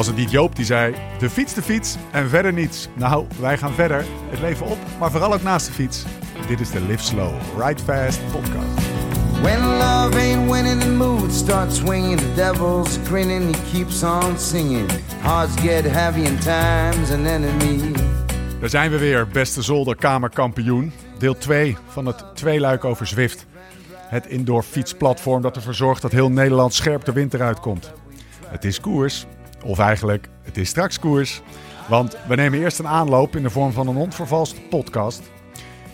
was het niet Joop die zei: de fiets, de fiets en verder niets. Nou, wij gaan verder. Het leven op, maar vooral ook naast de fiets. Dit is de Live Slow, Ride Fast podcast. When love ain't winning, the mood starts swinging. The devil's grinning, he keeps on singing. Hearts get heavy and time's an enemy. Daar zijn we weer, beste zolderkamerkampioen. Deel 2 van het tweeluik over Zwift. Het indoor fietsplatform dat ervoor zorgt dat heel Nederland scherp de winter uitkomt. Het is koers, of eigenlijk, het is straks koers. Want we nemen eerst een aanloop in de vorm van een onvervalste podcast.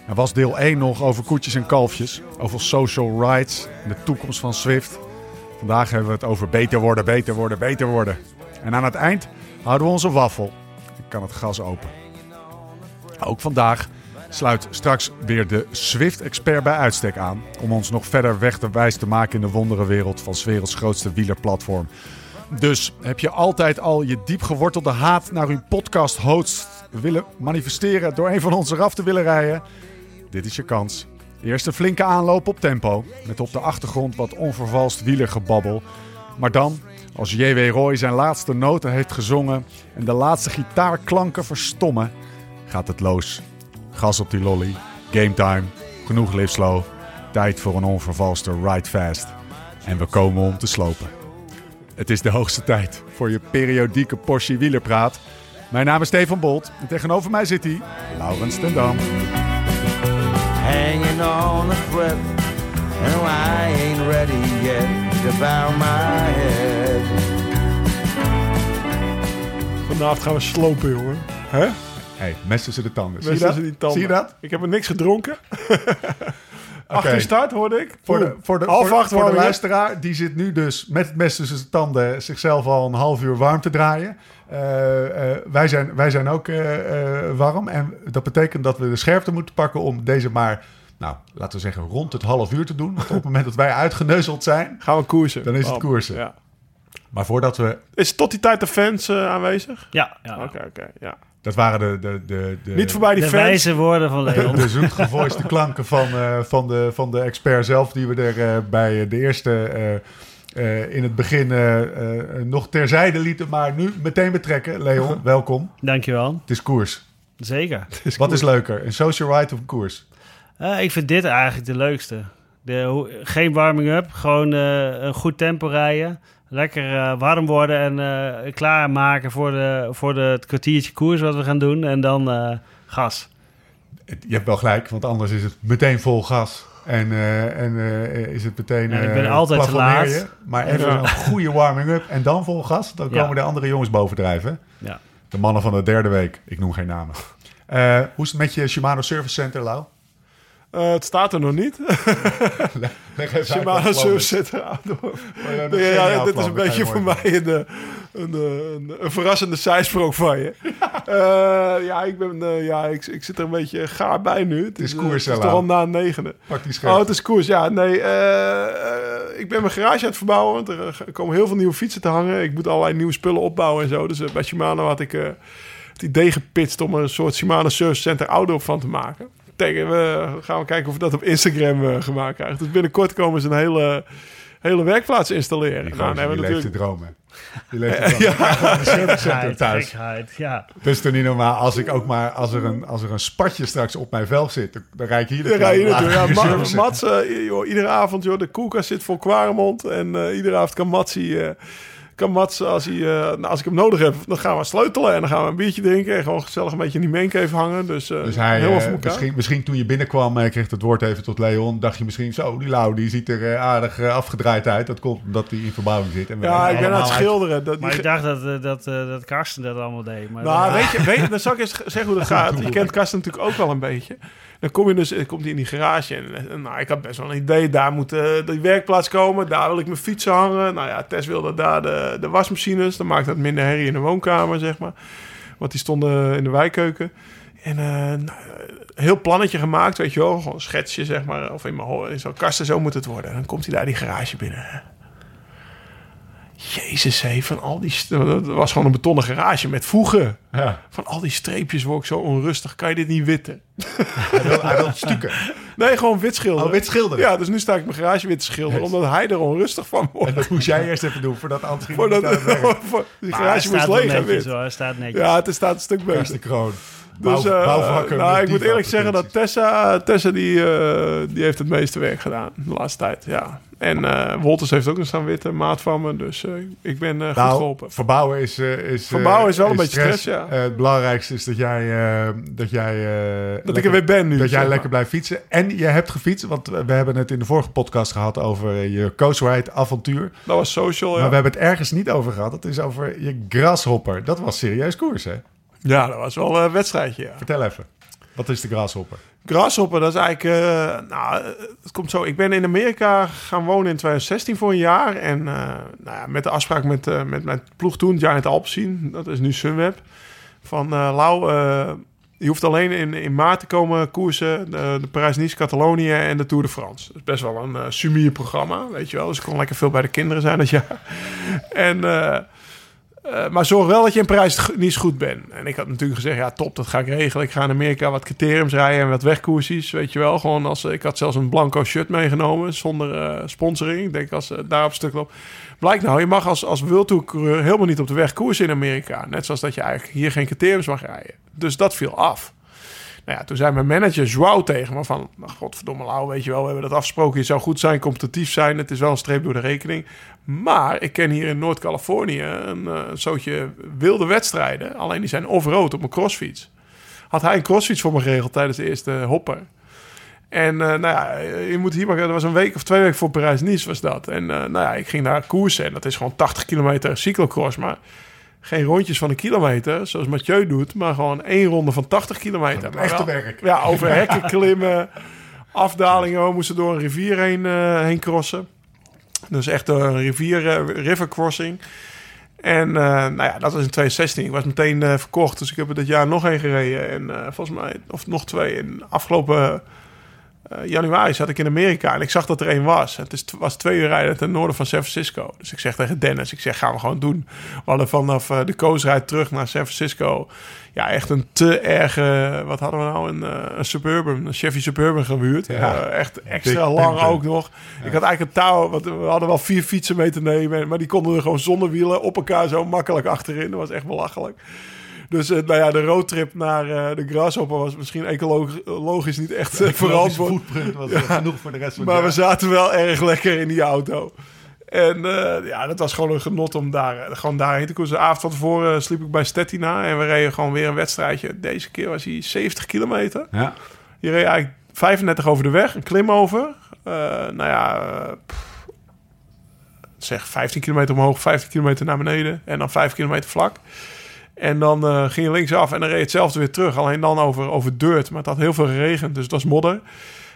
Er was deel 1 nog over koetjes en kalfjes, over social rights en de toekomst van Zwift. Vandaag hebben we het over beter worden, beter worden, beter worden. En aan het eind houden we onze waffel. Ik kan het gas open. Ook vandaag sluit straks weer de Swift-expert bij uitstek aan. Om ons nog verder weg te wijs te maken in de wonderenwereld van 's werelds grootste wielerplatform. Dus heb je altijd al je diep gewortelde haat naar uw podcast-host willen manifesteren door een van ons eraf te willen rijden? Dit is je kans. Eerst een flinke aanloop op tempo, met op de achtergrond wat onvervalst wielergebabbel. Maar dan, als J.W. Roy zijn laatste noten heeft gezongen en de laatste gitaarklanken verstommen, gaat het los. Gas op die lolly, game time, genoeg live tijd voor een onvervalste ride fast. En we komen om te slopen. Het is de hoogste tijd voor je periodieke portie wielerpraat. Mijn naam is Stefan Bolt en tegenover mij zit hij, Laurens ten Dam. Hanging on a thread. And I ain't ready yet to bow my head. Vanavond gaan we slopen, jongen. Hè? Hey, mes tussen de tanden. Zie je dat? tussen die tanden. Zie je dat? Ik heb er niks gedronken. Achter start, hoorde ik. Voor de, voor de, Half voor, de luisteraar, die zit nu dus met het mes tussen zijn tanden zichzelf al een half uur warm te draaien. Eh, eh, wij, zijn, wij zijn ook eh, warm en dat betekent dat we de scherpte moeten pakken om deze maar, nou, laten we zeggen, rond het half uur te doen. Want op het moment dat wij uitgeneuzeld zijn, Gaan we koersen. Dan is het koersen. Ja. Maar voordat we, Is tot die tijd de fans eh, aanwezig? Ja, ja. Oké, oké, ja. dat waren de, de, de, de, Niet voorbij die de fans. wijze woorden van Leon. de zoetgevoiste klanken van, eh, van, de, van de expert zelf, die we er eh, bij de eerste eh, eh, in het begin nog terzijde lieten, maar nu meteen betrekken. Leon, welkom. Dankjewel. Het is koers. Zeker. Wat is leuker, een social ride of een koers? Eh, ik vind dit eigenlijk de leukste. De, hoe- geen warming-up, gewoon eh, een goed tempo rijden. Lekker eh, warm worden en eh, klaarmaken voor, de, voor de, het kwartiertje koers wat we gaan doen. En dan eh, gas. Je hebt wel gelijk, want anders is het meteen vol gas. En, en is het meteen. Ja, ik ben altijd te laat. Maar even Ja. een goede warming-up en dan vol gas. Dan Ja. komen de andere jongens bovendrijven. Ja. De mannen van de derde week. Ik noem geen namen. Hoe is het met je Shimano Service Center, Lau? Eh, het staat er nog niet. Shimano uit wat het plan Surf is. zit eraan door. Oh ja, dat Ja, ja, dit is een beetje voor mij een, eh, een, een, een, een verrassende zijsprong van je. Eh, ja, ik, ben, eh, ja ik, ik zit er een beetje gaar bij nu. Het is eh, koers, Het is toch al na negende. Pak die scherp. Oh, het is koers. Ja, nee. eh, eh, ik ben mijn garage aan het verbouwen. Want er eh, komen heel veel nieuwe fietsen te hangen. Ik moet allerlei nieuwe spullen opbouwen en zo. Dus eh, bij Shimano had ik eh, het idee gepitcht om er een soort Shimano Service Center Outdoor van te maken. Tegen we gaan we kijken of we dat op Instagram eh, gemaakt krijgen. Dus binnenkort komen ze een hele, hele werkplaats installeren. Die, Nou, hebben die we leeft te natuurlijk... dromen. Die leeft te dromen. Ja. Thuis. gekheid, ja. Dat is toch niet normaal. Als ik ook maar, als er een, als er een spatje straks op mijn velg zit, dan- dan rijd ik hier Dan rij je naartoe. naartoe. Ja, Ma- Mats, eh, joh, iedere avond, joh, de koelkast zit vol Kwaremond. En eh, iedere avond kan Matsie, eh, kan Mats, als, hij, eh, nou, als ik hem nodig heb, dan gaan we sleutelen. En dan gaan we een biertje drinken. En gewoon gezellig een beetje in die mancave hangen. Dus, eh Dus hij, helemaal voor elkaar. misschien, misschien toen je binnenkwam en je kreeg het woord even tot Leon, dacht je misschien zo, die Lau, die ziet er aardig afgedraaid uit. Dat komt omdat hij in verbouwing zit. En ja, ik ben aan het schilderen. Dat, Maar ik dacht dat, dat, dat Karsten dat allemaal deed. Maar Nou, weet je, weet je, dan zal ik eens zeggen hoe dat gaat. Je kent Karsten natuurlijk ook wel een beetje. Dan kom je dus, komt hij in die garage en, nou, ik had best wel een idee. Daar moet eh, die werkplaats komen. Daar wil ik mijn fietsen hangen. Nou ja, Tess wilde daar de, de wasmachines. Dan maakt dat minder herrie in de woonkamer, zeg maar. Want die stonden in de wijkkeuken. En nou, heel plannetje gemaakt, weet je wel. Gewoon schetsje, zeg maar. Of in mijn in zo'n kasten, zo moet het worden. Dan komt hij daar die garage binnen. Jezus, hé, van al die... st- Het was gewoon een betonnen garage met voegen. Ja, Van al die streepjes word ik zo onrustig. Kan je dit niet witten? hij wil, hij wil stukken. Nee, gewoon wit schilderen. Oh, wit schilderen. Ja, dus nu sta ik mijn garage wit te schilderen, Yes. omdat hij er onrustig van wordt. En dat moest jij eerst even doen, voordat ging Voordat, voor, die garage moest leeg en netjes wit. hoor, hij staat netjes. Ja, het staat een stuk beter. Karsten Kroon. Dus, Bouw- eh, nou, ik moet eerlijk zeggen dat. Tessa, Tessa die, eh, die heeft het meeste werk gedaan de laatste tijd. Ja. En eh Wolters heeft ook nog staan witte maat van me. Dus ik ben goed Nou, geholpen. verbouwen is... is Verbouwen is wel een beetje stress, ja. Het belangrijkste is dat jij... dat jij Dat ik er weer ben nu. Dat jij lekker blijft fietsen. En je hebt gefietst, want we hebben het in de vorige podcast gehad over je Coast Ride avontuur. Dat was social, ja. Maar we hebben het ergens niet over gehad. Het is over je grasshopper. Dat was serieus koers, hè? Ja, dat was wel een wedstrijdje, ja. Vertel even. Wat is de grasshopper? Grasshopper, dat is eigenlijk... eh, nou, het komt zo. Ik ben in Amerika gaan wonen in 2016 voor een jaar. En eh, nou ja, met de afspraak met, eh, met mijn ploeg toen, Giant Alpecin. Dat is nu Sunweb. Van Lau, je hoeft alleen in, in maart te komen koersen. De, de Parijs-Nice, Catalonië en de Tour de France. Dat is best wel een sumier programma, weet je wel. Dus ik kon lekker veel bij de kinderen zijn dat jaar. En... eh, eh, maar zorg wel dat je in Parijs niet goed bent. En ik had natuurlijk gezegd, ja top, dat ga ik regelen. Ik ga in Amerika wat criteriums rijden en wat wegkoersies, weet je wel. Gewoon als, ik had zelfs een blanco shirt meegenomen, zonder eh, sponsoring. Ik denk als uh, daar op stuk loopt. Blijkt nou, je mag als, als coureur helemaal niet op de weg koersen in Amerika. Net zoals dat je eigenlijk hier geen criteriums mag rijden. Dus dat viel af. Nou ja, toen zei mijn manager Joao tegen me van... Nou, godverdomme Lau, weet je wel, we hebben dat afgesproken. Je zou goed zijn, competitief zijn. Het is wel een streep door de rekening. Maar ik ken hier in Noord-Californië een, uh, een soortje wilde wedstrijden. Alleen die zijn off-road op een crossfiets. Had hij een crossfiets voor me geregeld tijdens de eerste hopper. En uh, nou ja, je moet hier maar... Dat was een week of twee weken voor Parijs-Nice was dat. En nou ja, ik ging daar koersen. En dat is gewoon 80 kilometer cyclocross. Maar geen rondjes van een kilometer, zoals Mathieu doet, maar gewoon één ronde van 80 kilometer. Echte werk. Ja, over hekken klimmen, afdalingen, we moesten door een rivier heen, uh, heen crossen. Dus echt een rivier, uh, river crossing. En uh, nou ja, dat was in 2016. Ik was meteen verkocht, dus ik heb er dit jaar nog één gereden. En volgens mij, of nog twee. In afgelopen uh, januari zat ik in Amerika en ik zag dat er één was. Het is, was twee uur rijden ten noorden van San Francisco. Dus ik zeg tegen Dennis, ik zeg, gaan we gewoon doen. We hadden vanaf uh, de Ride terug naar San Francisco... ja, echt een te erge... wat hadden we nou? Een, uh, een Suburban, een Chevy Suburban gehuurd. Ja, echt extra lang pimpen. ook nog. Ja. Ik had eigenlijk een touw... Want we hadden wel vier fietsen mee te nemen... maar die konden er gewoon zonder wielen op elkaar zo makkelijk achterin. Dat was echt belachelijk. Dus uh, nou ja, de roadtrip naar uh, de Grasshopper was misschien ecologisch niet echt uh, verantwoord. was ja. genoeg voor de rest van Maar we zaten wel erg lekker in die auto. En ja, dat was gewoon een genot om daar, gewoon daarheen te komen. De avond van tevoren sliep ik bij Stettina en we reden gewoon weer een wedstrijdje. Deze keer was hij 70 kilometer. Ja. Je reed eigenlijk 35 over de weg, een klim over. nou ja, pff, zeg 15 kilometer omhoog, 15 kilometer naar beneden en dan 5 kilometer vlak. En dan uh, ging je linksaf en dan reed je hetzelfde weer terug. Alleen dan over, over dirt. Maar het had heel veel geregend, dus het was modder.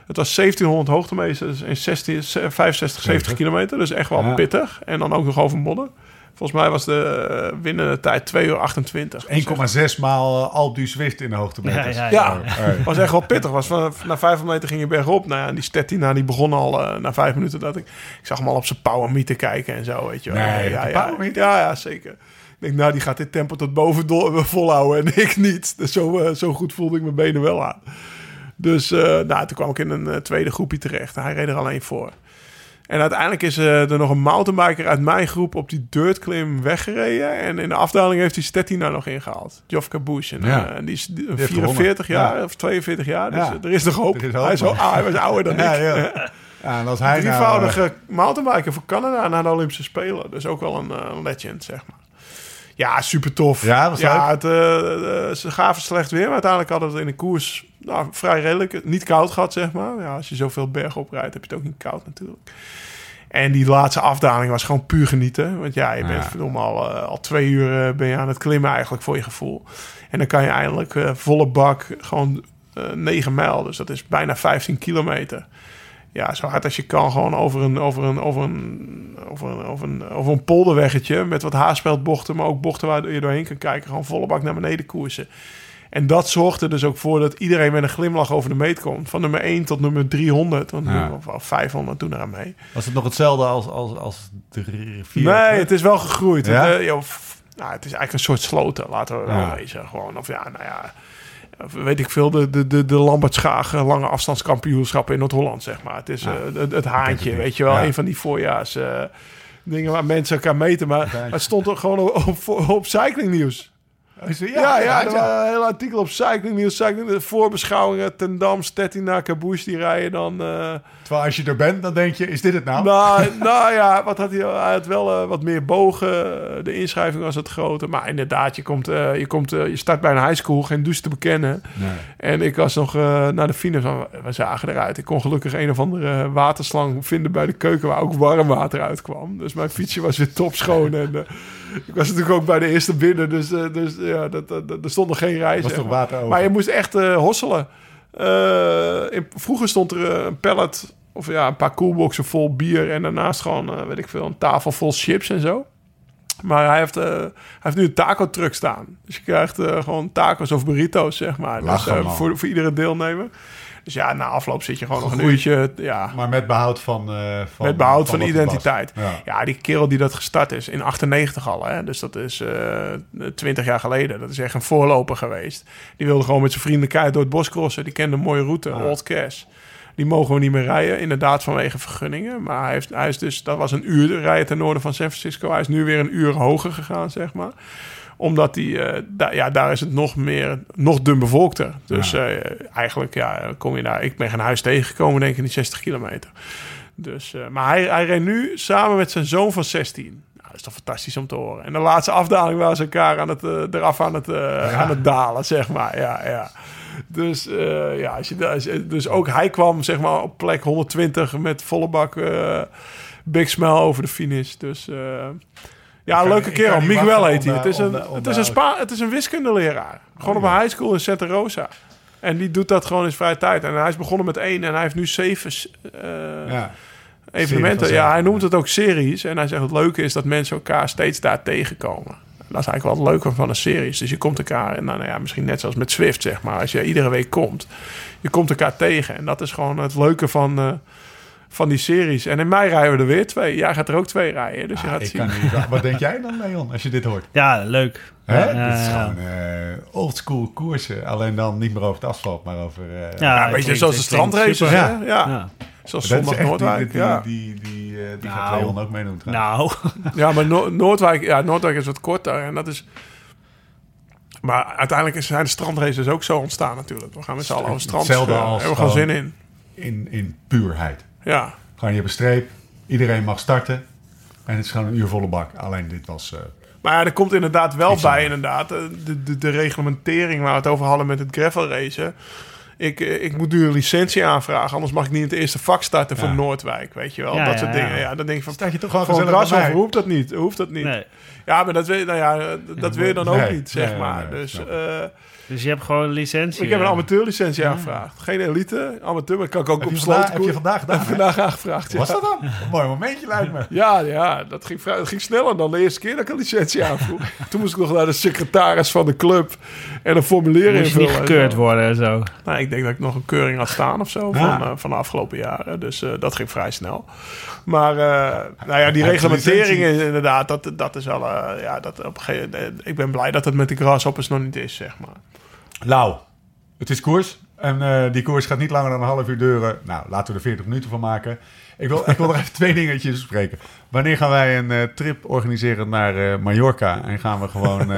Het was 1700 hoogtemeters in 16, 65, 70 kilometer. Dus echt wel ja. pittig. En dan ook nog over modder. Volgens mij was de uh, winnende tijd 2 uur 28. 1,6 maal uh, Alpe Zwift in de hoogtemeters. Ja, ja, ja. ja. was echt wel pittig. Was van, na 500 meter ging je bergop. Nou ja, en die Stettina die begon al uh, na 5 minuten. Dat ik, ik zag hem al op zijn power meter kijken en zo. Weet je wel. Nee, ja, ja, ja, ja, zeker. Ik denk, nou, die gaat dit tempo tot boven volhouden en ik niet. Dus zo, uh, zo goed voelde ik mijn benen wel aan. Dus uh, nou, toen kwam ik in een uh, tweede groepje terecht. Hij reed er alleen voor. En uiteindelijk is er nog een mountainbiker uit mijn groep op die dirtklim weggereden. En in de afdaling heeft hij Stettina nog ingehaald. Jofka Bush. En, ja. die is die 44 jaar ja. of 42 jaar. Dus ja. er is nog hoop. Is hoop hij, is al, ah, hij was ouder dan ik. Ja, en als hij Drievoudige nou, mountainbiker voor Canada naar de Olympische Spelen. Dus ook wel een legend, zeg maar. Ja, super tof. Ja, was ja het, uh, uh, ze gaven slecht weer, maar uiteindelijk hadden we het in de koers nou, vrij redelijk. Niet koud gehad, zeg maar. Ja, als je zoveel berg oprijdt, heb je het ook niet koud natuurlijk. En die laatste afdaling was gewoon puur genieten. Want ja, je bent ja. al, uh, al twee uur ben je aan het klimmen eigenlijk voor je gevoel. En dan kan je eindelijk volle bak gewoon 9 mijl. Dus dat is bijna 15 kilometer ja, zo hard als je kan, gewoon over een, over een, over een, over een, over een, over een polderweggetje met wat haarspeldbochten, maar ook bochten waar je doorheen kan kijken. Gewoon volle bak naar beneden koersen. En dat zorgt er dus ook voor dat iedereen met een glimlach over de meet komt. Van nummer 1 tot nummer 300. Want ja. of 500 doen eraan mee. Was het nog hetzelfde als, als, als de rivier? Nee, het is wel gegroeid. Ja? Het, uh, joh, nou, het is eigenlijk een soort sloten, laten we wel ja. wezen. Gewoon, of ja, nou ja... weet ik veel, de, de, de, de Lambert lange afstandskampioenschappen in Noord-Holland, zeg maar. Het is Ja. eh, het, het haantje, weet je wel. Ja. Een van die voorjaars eh, dingen waar mensen elkaar meten. Maar het stond er gewoon op, op, op Cycling Nieuws. Ja, Ja, ja, er was een heel artikel op Cycling Nieuws. Cycling, de voorbeschouwingen, Ten Dam, Stettina, Caboose, die rijden dan... eh, Terwijl als je er bent, dan denk je, is dit het nou? nou, nou ja, wat had hij, hij had wel eh, wat meer bogen. De inschrijving was wat groter. Maar inderdaad, je, komt, eh, je, komt, eh, je start bij een high school, geen douche te bekennen. Nee. En ik was nog eh, naar de finish. van, We zagen eruit. Ik kon gelukkig een of andere waterslang vinden bij de keuken... waar ook warm water uitkwam. Dus mijn fietsje was weer topschoon. en eh, ik was natuurlijk ook bij de eerste binnen. Dus, eh, dus ja, dat, er stond nog geen reis. Was toch maar. water over? Maar je moest echt eh, hosselen. Eh, in- vroeger stond er een pallet of ja, een paar koelboxen vol bier en daarnaast gewoon, weet ik veel, een tafel vol chips en zo. Maar hij heeft, eh, hij heeft nu een taco truck staan. Dus je krijgt gewoon tacos of burritos, zeg maar. Dus, Lachen, man. voor, voor iedere deelnemer. Dus ja, na afloop zit je gewoon nog een uurtje. Ja, Maar met behoud van... eh, van met behoud van, identiteit. Ja. Ja, die kerel die dat gestart is in 98 al. Hè? Dus dat is eh 20 jaar geleden. Dat is echt een voorloper geweest. Die wilde gewoon met zijn vrienden keihard door het bos crossen. Die kende een mooie route. Old Cash. Die mogen we niet meer rijden, inderdaad vanwege vergunningen. Maar hij, heeft, hij is dus, dat was een uur rijden ten noorden van San Francisco. Hij is nu weer een uur hoger gegaan, zeg maar omdat die, da- ja, daar is het nog meer, nog dun bevolkter. Dus Ja. eh, eigenlijk, ja, kom je daar. Ik ben geen huis tegengekomen, denk ik, in die 60 kilometer. Dus, eh, maar hij, hij reed nu samen met zijn zoon van 16. Nou, dat is toch fantastisch om te horen. En de laatste afdaling waren ze elkaar aan het, eraf aan het, aan het dalen, zeg maar. Ja, ja. Dus, ja, als je, daar- als je- dus ook hij kwam zeg maar, op plek 120 met volle bak big smile over de finish. Dus ja, leuke kerel. Miguel heet hij. om, Het is eh, een, eh, het is een, spa, het is een wiskundeleraar. Gewoon op een high school in Santa Rosa. En die doet dat gewoon in zijn vrije tijd. En hij is begonnen met één en hij heeft nu zeven eh, Ja. evenementen. Ja, hij noemt het ook series. En hij zegt het leuke is dat mensen elkaar steeds daar tegenkomen. En dat is eigenlijk wel het leuke van een series. Dus je komt elkaar, en nou ja, misschien net zoals met Swift, zeg maar. Als je iedere week komt, je komt elkaar tegen. En dat is gewoon het leuke van, eh, van die series. En in mei rijden we er weer twee. Jij gaat er ook twee rijden. Dus je Ah, gaat ik zien. kan niet, wat denk jij dan, Leon, als je dit hoort? Ja, leuk. Hè? Ja, dit is gewoon eh oldschool koersen. Alleen dan niet meer over het asfalt, maar over... eh, Ja, een het beetje klinkt- zoals de strandraces? Ja. Ja. Ja. Zoals dat zondag Noordwijk. Die, ja. die, die, die, eh, die gaat Nou. Leon ook meedoen trouwens. Nou, Ja, maar Noor- Noordwijk, ja, Noordwijk is wat korter. En dat is... Maar uiteindelijk zijn de strandraces ook zo ontstaan natuurlijk. We gaan met z'n allen over het strand. Hetzelfde scheuren. als Hebben we gewoon gewoon- zin in. In, in puurheid. Ja. Gewoon, je hebt een streep. Iedereen mag starten. En het is gewoon een uur volle bak. Alleen dit was... eh, Maar ja, er komt inderdaad wel bij, aan. inderdaad, eh, de, de, de reglementering waar we het over hadden met het gravel racen. Ik, eh, ik moet nu een licentie aanvragen, anders mag ik niet in het eerste vak starten voor Ja. Noordwijk, weet je wel. Ja, dat ja, soort dingen. Ja, dan denk ik van, Staat je toch gewoon voor Grashof mij? hoeft dat niet. Hoeft dat niet. nee. Ja, maar dat wil, nou ja, dat wil je dan ook Nee, niet, zeg nee, maar. nee, dus eh, Dus je hebt gewoon een licentie. ik heb een ja. amateurlicentie aangevraagd. Geen elite, amateur, maar kan ik ook Heb op sloot heb je vandaag gedaan? Heb vandaag aangevraagd, ja. Was dat dan? Een mooi momentje lijkt me. Ja, ja dat, ging vrij, dat ging sneller dan de eerste keer dat ik een licentie aanvroeg. Toen moest ik nog naar de secretaris van de club en een formulier Moest invullen. niet en gekeurd zo. worden en zo. Nou, ik denk dat ik nog een keuring had staan of zo van, eh, van de afgelopen jaren. Dus eh, dat ging vrij snel. Maar eh, nou ja, die reglementering is inderdaad, dat, dat is wel... eh, ja, dat op een gegeven, eh, ik ben blij dat het met de grasshoppers nog niet is, zeg maar. Lau, het is koers. En eh, die koers gaat niet langer dan een half uur duren. Nou, laten we er 40 minuten van maken. Ik wil, ik wil nog even twee dingetjes bespreken. Wanneer gaan wij een eh, trip organiseren naar eh, Mallorca? En gaan we gewoon,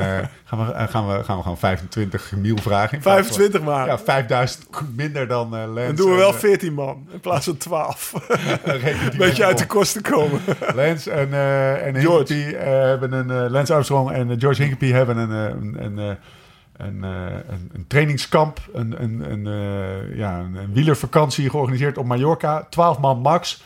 gaan we, gaan we, gaan we gewoon 25 mil vragen? in plaats van- 25 maar. Ja, 5000 minder dan Lens. Dan doen we wel eh, 14 man in plaats van 12. reken die Beetje uit de kosten komen. Lens en, en. Hinkepie hebben een... Lance Armstrong en George Hinkepie hebben een... een, een, een, eh, een, een trainingskamp, een, een, een, eh, ja, een, een wielervakantie georganiseerd op Mallorca. 12 man max,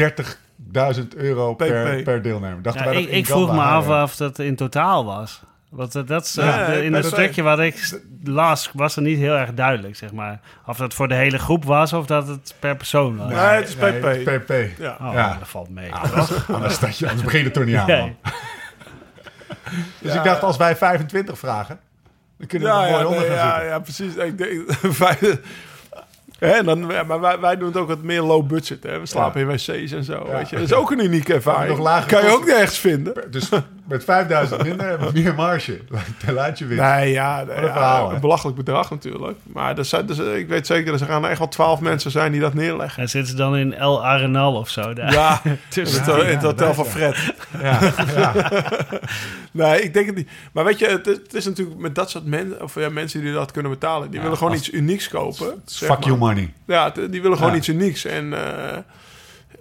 30.000 euro per, deelnemer. Dachten Ja, wij ik, dat in ik vroeg me af of dat in totaal was. Want dat, dat is, eh, Ja, de- ik in het het stukje wat ik las, was er niet heel erg duidelijk, zeg maar. Of dat voor de hele groep was of dat het per persoon was. Nee, het is Nee, PP. het is PP. Ja. Oh, Ja. dat valt mee. Anders, je, anders begin je er toch niet aan, Nee. man. Dus ik dacht, als wij 25 vragen, dan kunnen we Ja, mooi ja, onder nee, gaan ja, precies. Ik denk, hè, en dan, maar wij, wij doen het ook wat meer low budget. Hè. We slapen in wc's en zo. Ja. Weet je. Dat is ook een unieke ervaring. nog kan je ook nergens vinden. Dus met 5000 minder hebben we meer marge. Dan laat je winnen. Nee, ja, een ja, een belachelijk bedrag natuurlijk. Maar er zijn, dus, ik weet zeker dat er gaan echt wel twaalf mensen zijn die dat neerleggen. En zitten ze dan in El Arenal of zo? Daar. Ja, in Tussen- het, in het hotel van. Fred. Ja, ja. Nee, ik denk het niet. Maar weet je, het, is- het is natuurlijk met dat soort mensen, of ja, mensen die dat kunnen betalen, die Ja, willen gewoon als- iets unieks kopen. Fuck maar. you money. Ja, die willen gewoon Ja. iets unieks. En, eh,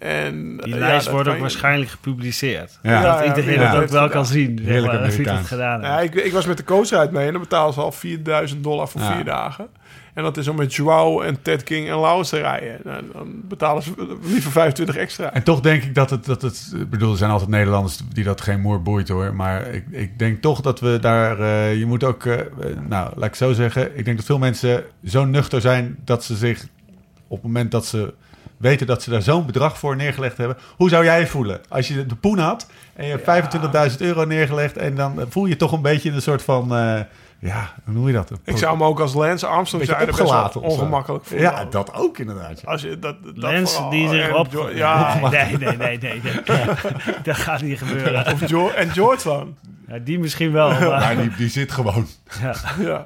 en Die lijst wordt ook je- waarschijnlijk gepubliceerd. Ja. Dat iedereen ja, dat ook wel kan zien. zeg Heerlijk Amerikaans. gedaan Ja, ik, ik was met de coachrijd mee en dan betalen ze al 4000 dollar voor Ja. vier dagen. En dat is om met Joao en Ted King en Laus te rijden. Nou, dan betalen ze liever 25 extra. En toch denk ik dat het, dat het... Ik bedoel, er zijn altijd Nederlanders die dat geen moer boeit hoor. Maar ik, ik denk toch dat we daar... eh, je moet ook... eh, nou, laat ik zo zeggen. Ik denk dat veel mensen zo nuchter zijn dat ze zich... Op het moment dat ze weten dat ze daar zo'n bedrag voor neergelegd hebben. Hoe zou jij je voelen? Als je de poen had en je hebt 25.000 euro neergelegd... en dan voel je toch een beetje in een soort van... eh, ja, hoe noem je dat? Ik zou me ook als Lance Armstrong Beetje zijn best wel opgelaten ongemakkelijk voelen. Ja, dat ook inderdaad. Als je dat, dat Mensen vooral- die zich op... Ja, nee, nee, nee, nee. nee. dat gaat niet gebeuren. of en Jordan. Ja, die misschien wel, Maar maar... die, die zit gewoon. Ja. Ja.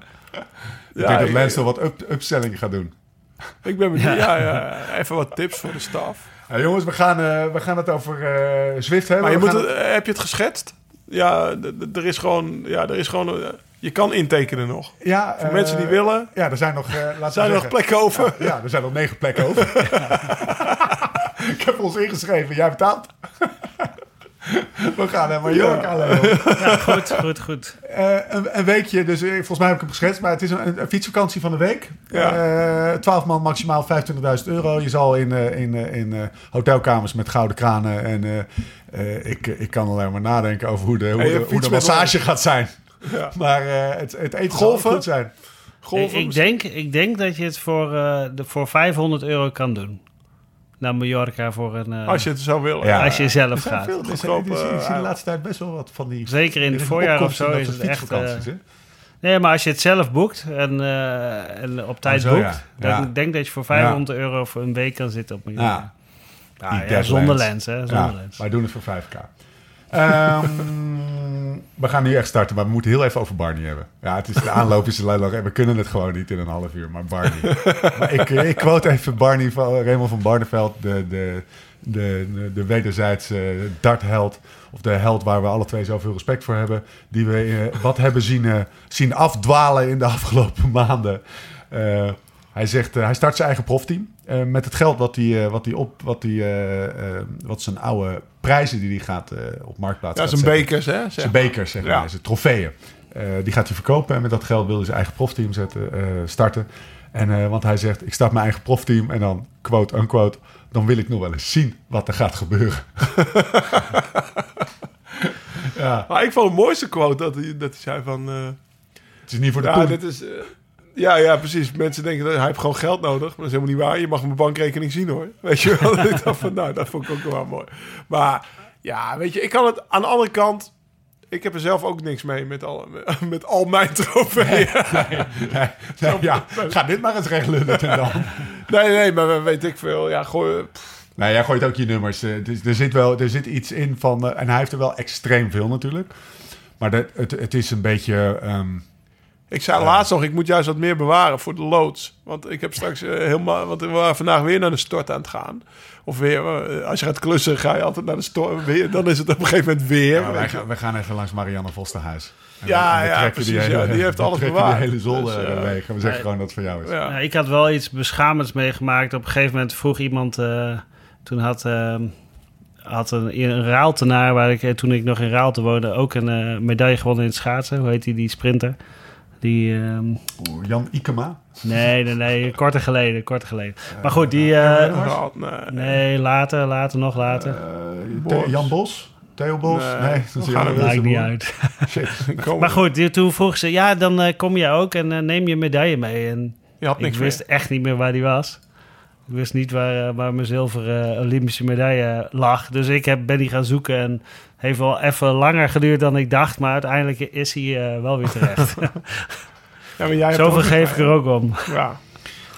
Ik denk dat Lance wel wat up, upselling gaat doen. Ik ben benieuwd. Ja, ja. Even wat tips voor de staf. Ja, jongens, we gaan, eh, we gaan het over eh, Zwift hebben. Maar je moet het, heb je het geschetst? Ja, er is gewoon... Ja, er is gewoon eh, je kan intekenen nog. ja, Voor mensen die willen, Ja, er zijn nog, eh laten zijn er nog plekken over. Ja, er zijn nog negen plekken over. Ik heb ons ingeschreven. Jij betaalt. we gaan er maar jurk aan Leo. Ja, goed, goed, goed. Eh, een, een weekje, dus eh, volgens mij heb ik hem geschetst, maar het is een, een fietsvakantie van de week. Ja. Eh, 12 man maximaal 25.000 euro. Je zal in, eh, in, eh, in eh, hotelkamers met gouden kranen en eh, eh, ik, ik kan alleen maar nadenken over hoe de, hoe de, hoe de massage gaat zijn. Ja. Maar eh, het, het eten Golven? zal goed zijn. Ik, Golven, ik, denk, ik denk dat je het voor, eh, de, voor 500 euro kan doen. Naar Mallorca voor een... eh, als je het zou willen. Ja. als je zelf Er zijn gaat. veel, er zijn- Goedkoop, er zijn- ik zie de eh, laatste tijd best wel wat van die... Zeker in het voorjaar of zo is het echt... eh, nee, maar als je het zelf boekt en, eh, en op tijd zo, boekt... ja. dan Ja. denk ik dat je voor 500 euro voor een week kan zitten op Mallorca. Ja. Zonder lens, hè? Zonder Ja, lens. wij doen het voor 5k. Ehm, we gaan nu echt starten, maar we moeten heel even over Barney hebben. Ja, het is de aanloop is lang en we kunnen het gewoon niet in een half uur, maar Barney. maar ik, ik quote even Barney van Raymond van Barneveld, de, de, de, de, de wederzijdse dartheld. Of de held waar we alle twee zoveel respect voor hebben. Die we eh, wat hebben zien, eh, zien afdwalen in de afgelopen maanden. Eh, hij zegt, eh, hij start zijn eigen profteam. Eh, met het geld wat hij, eh, wat hij op, wat hij, eh, wat zijn oude prijzen die hij gaat op marktplaats Ja, zijn bekers, hè? zeg Zijn bekers, zeg maar. Ja. Zijn trofeeën. Die gaat hij verkopen en met dat geld wil hij zijn eigen profteam zetten, starten. En, want hij zegt, ik start mijn eigen profteam en dan, quote unquote, dan wil ik nog wel eens zien wat er gaat gebeuren. ja, Maar ik vond het mooiste quote dat hij, dat hij zei van... het is niet voor de ja, dit is... ja, ja, precies. Mensen denken dat hij heeft gewoon geld nodig. Maar dat is helemaal niet waar. Je mag mijn bankrekening zien hoor. Weet je wel? ik dacht van, nou, dat vond ik ook wel mooi. Maar ja, weet je, ik kan het aan de andere kant... Ik heb er zelf ook niks mee met al, met al mijn trofeeën. Nee, nee, ja, ga dit maar eens recht lullen en dan. Nee, nee, maar weet ik veel. Ja, gooi, Nee, jij gooit ook je nummers. Eh, er, zit wel, er zit iets in van... eh, en hij heeft er wel extreem veel natuurlijk. Maar dat, het, het is een beetje... ehm, Ik zei laatst nog, ik moet juist wat meer bewaren voor de loods. Want ik heb straks eh, helemaal... Want we waren vandaag weer naar de stort aan het gaan. Of weer, eh, als je gaat klussen, ga je altijd naar de stort. Weer, dan is het op een gegeven moment weer. ja, wij, gaan, wij gaan even langs Marianne Vosterhuis. En Ja, ja, precies, ja, die heeft alles bewaard. die hele zolder Dus, eh. En we zeggen gewoon dat het voor jou is. Ja. Ja, ik had wel iets beschamends meegemaakt. Op een gegeven moment vroeg iemand... eh, toen had, had een, een Raaltenaar, waar ik, toen ik nog in Raalte woonde... ook een eh, medaille gewonnen in het schaatsen. Hoe heet die, die sprinter? Die... ehm, Jan Ikema. nee, nee, nee, korter geleden, korter geleden. Maar goed, die... eh, nee. nee, later, later, nog later. Eh, Bos. Jan Bos? Theo Bos? Nee, Nee, dat er Maakt niet uit. Maar goed, die- toen vroeg ze... Ja, dan eh, kom je ook en neem je medaille mee. En je had ik niks wist echt niet meer waar die was. Ik wist niet waar, waar mijn zilveren Olympische medaille lag. Dus ik heb, ben die gaan zoeken en heeft wel even langer geduurd dan ik dacht. Maar uiteindelijk is hij eh, wel weer terecht. Ja, maar jij hebt Zoveel geef ik er ook om. Ja.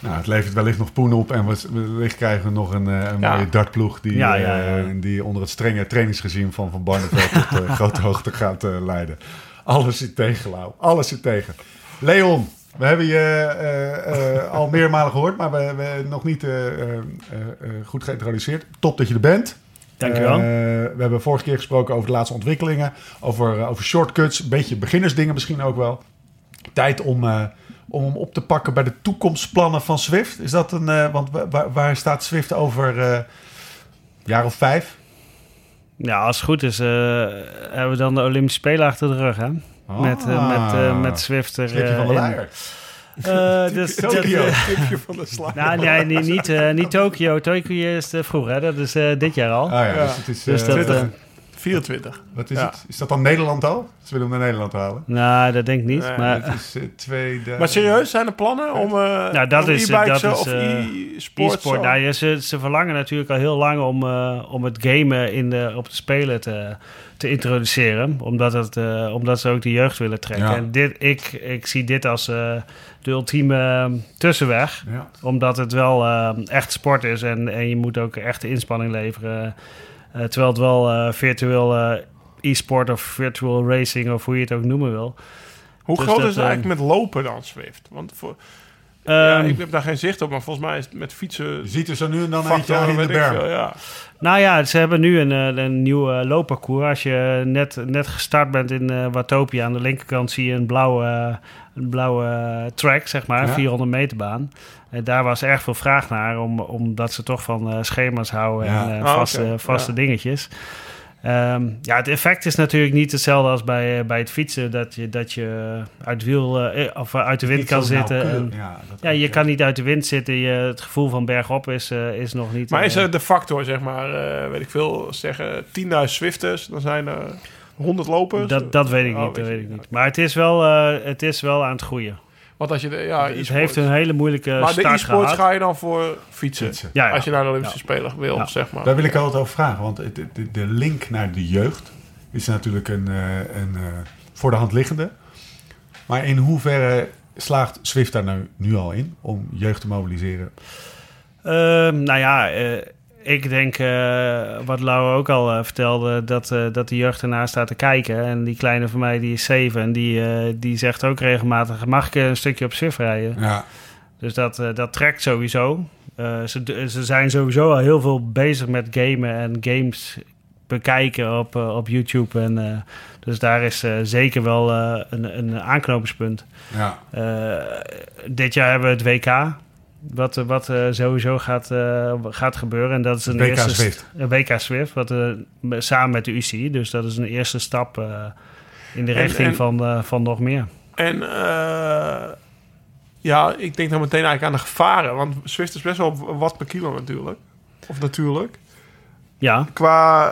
Nou, het levert wellicht nog poen op en we- wellicht krijgen we nog een, eh, een Ja. mooie dartploeg die, Ja, ja, ja. eh, die onder het strenge trainingsregime van Van Barneveld tot grote hoogte gaat eh, leiden. Alles zit tegen, Lau. Alles zit tegen. Leon, we hebben je eh, eh, al meermalen gehoord, maar we, we nog niet eh, eh, eh, eh, goed geïntroduceerd. Top dat je er bent. Dankjewel. Eh, we hebben vorige keer gesproken over de laatste ontwikkelingen, over, eh, over shortcuts, een beetje beginnersdingen misschien ook wel. Tijd om, eh, om hem op te pakken bij de toekomstplannen van Swift. Is dat een, eh, want wa- waar, waar staat Swift over eh jaar of vijf? Ja, als het goed is, eh, hebben we dan de Olympische Spelen achter de rug, hè? Met, met, eh, met Zwift er, Slipje eh, van de Eh, dus, Tokio. eh, Tipje van de slag. nou, nee, nee, niet, eh, niet Tokio. Tokio is te vroeg, hè? Dat is eh, dit jaar al. Ah ja, Ja. dus het is... Dus eh, dat, 20. eh, 24. wat is ja. het? Is dat dan Nederland al? Ze willen hem naar Nederland halen. nou, dat denk ik niet. Nee, maar Het is eh, tweede... Maar serieus, zijn er plannen om eh Nou, dat om is- dat is, of eh, e-sport? e-sport, zo? nou, ja, ze, ze verlangen natuurlijk al heel lang om, eh, om het gamen in de, op de Spelen te, te introduceren. Omdat, het, eh, omdat ze ook de jeugd willen trekken. Ja. En dit, ik, ik zie dit als eh, de ultieme eh, tussenweg. Ja. Omdat het wel eh, echt sport is en, en je moet ook echt inspanning leveren. Eh, terwijl het wel eh, virtueel eh, e-sport of virtual racing of hoe je het ook noemen wil. Hoe dus groot dat, is het eigenlijk met lopen dan, Zwift? Want voor, ja, Ehm, ik heb daar geen zicht op, maar volgens mij is het met fietsen... Je ziet er zo nu en dan factoren, aan in de berm. veel, ja. Nou ja, ze hebben nu een, eh, een nieuw eh, loopparcours. Als je net, net gestart bent in eh, Watopia, aan de linkerkant zie je een blauwe, een blauwe track, zeg maar, Ja. 400 meter baan. En daar was erg veel vraag naar, om, omdat ze toch van schema's houden Ja. en Ah, vaste, vaste Ja. dingetjes. Ehm, ja, het effect is natuurlijk niet hetzelfde als bij, eh, bij het fietsen, dat je, dat je uit, wiel, eh, of uit de wind kan zitten. En, Ja, je kan niet uit de wind zitten. Je, het gevoel van bergop is, eh, is nog niet... Maar is eh, er de factor, zeg maar, eh, weet ik veel, zeggen 10.000 Zwifters, dan zijn er 100 lopers? Dat, dat weet ik Oh, niet, dat weet ik niet. niet. Maar het is wel, eh, het is wel aan het groeien. Want als je, de, ja, het e-sport- heeft een hele moeilijke Maar de start e-sports gehad. ga je dan voor fietsen, Fietsen. Ja, ja. als je naar de Olympische Ja. Spelen wil, Ja. zeg maar. Daar wil ik altijd over vragen, want het- de, de link naar de jeugd is natuurlijk een, eh, een eh, voor de hand liggende. Maar in hoeverre slaagt Swift daar nou nu al in om jeugd te mobiliseren? Ehm, nou ja, eh, ik denk, eh, wat Lau ook al eh, vertelde, dat, eh, dat de jeugd ernaar staat te kijken. En die kleine van mij, die is zeven en die, die zegt ook regelmatig, mag ik een stukje op Swift rijden? Ja, Dus dat, dat trekt sowieso. Ze, ze zijn sowieso al heel veel bezig met gamen en games bekijken op, op YouTube. En, dus daar is zeker wel een, een aanknopingspunt. ja. Dit jaar hebben we het WK. Wat, eh, wat eh, sowieso gaat, eh, gaat gebeuren. En dat is een WK eerste st- Zwift. Een WK Swift. Wat, eh, samen met de UCI. Dus dat is een eerste stap eh, in de En- richting en- van, eh, van nog meer. En eh, ja, ik denk dan meteen eigenlijk aan de gevaren. Want Swift is best wel wat per kilo natuurlijk. Of natuurlijk. Ja, Qua,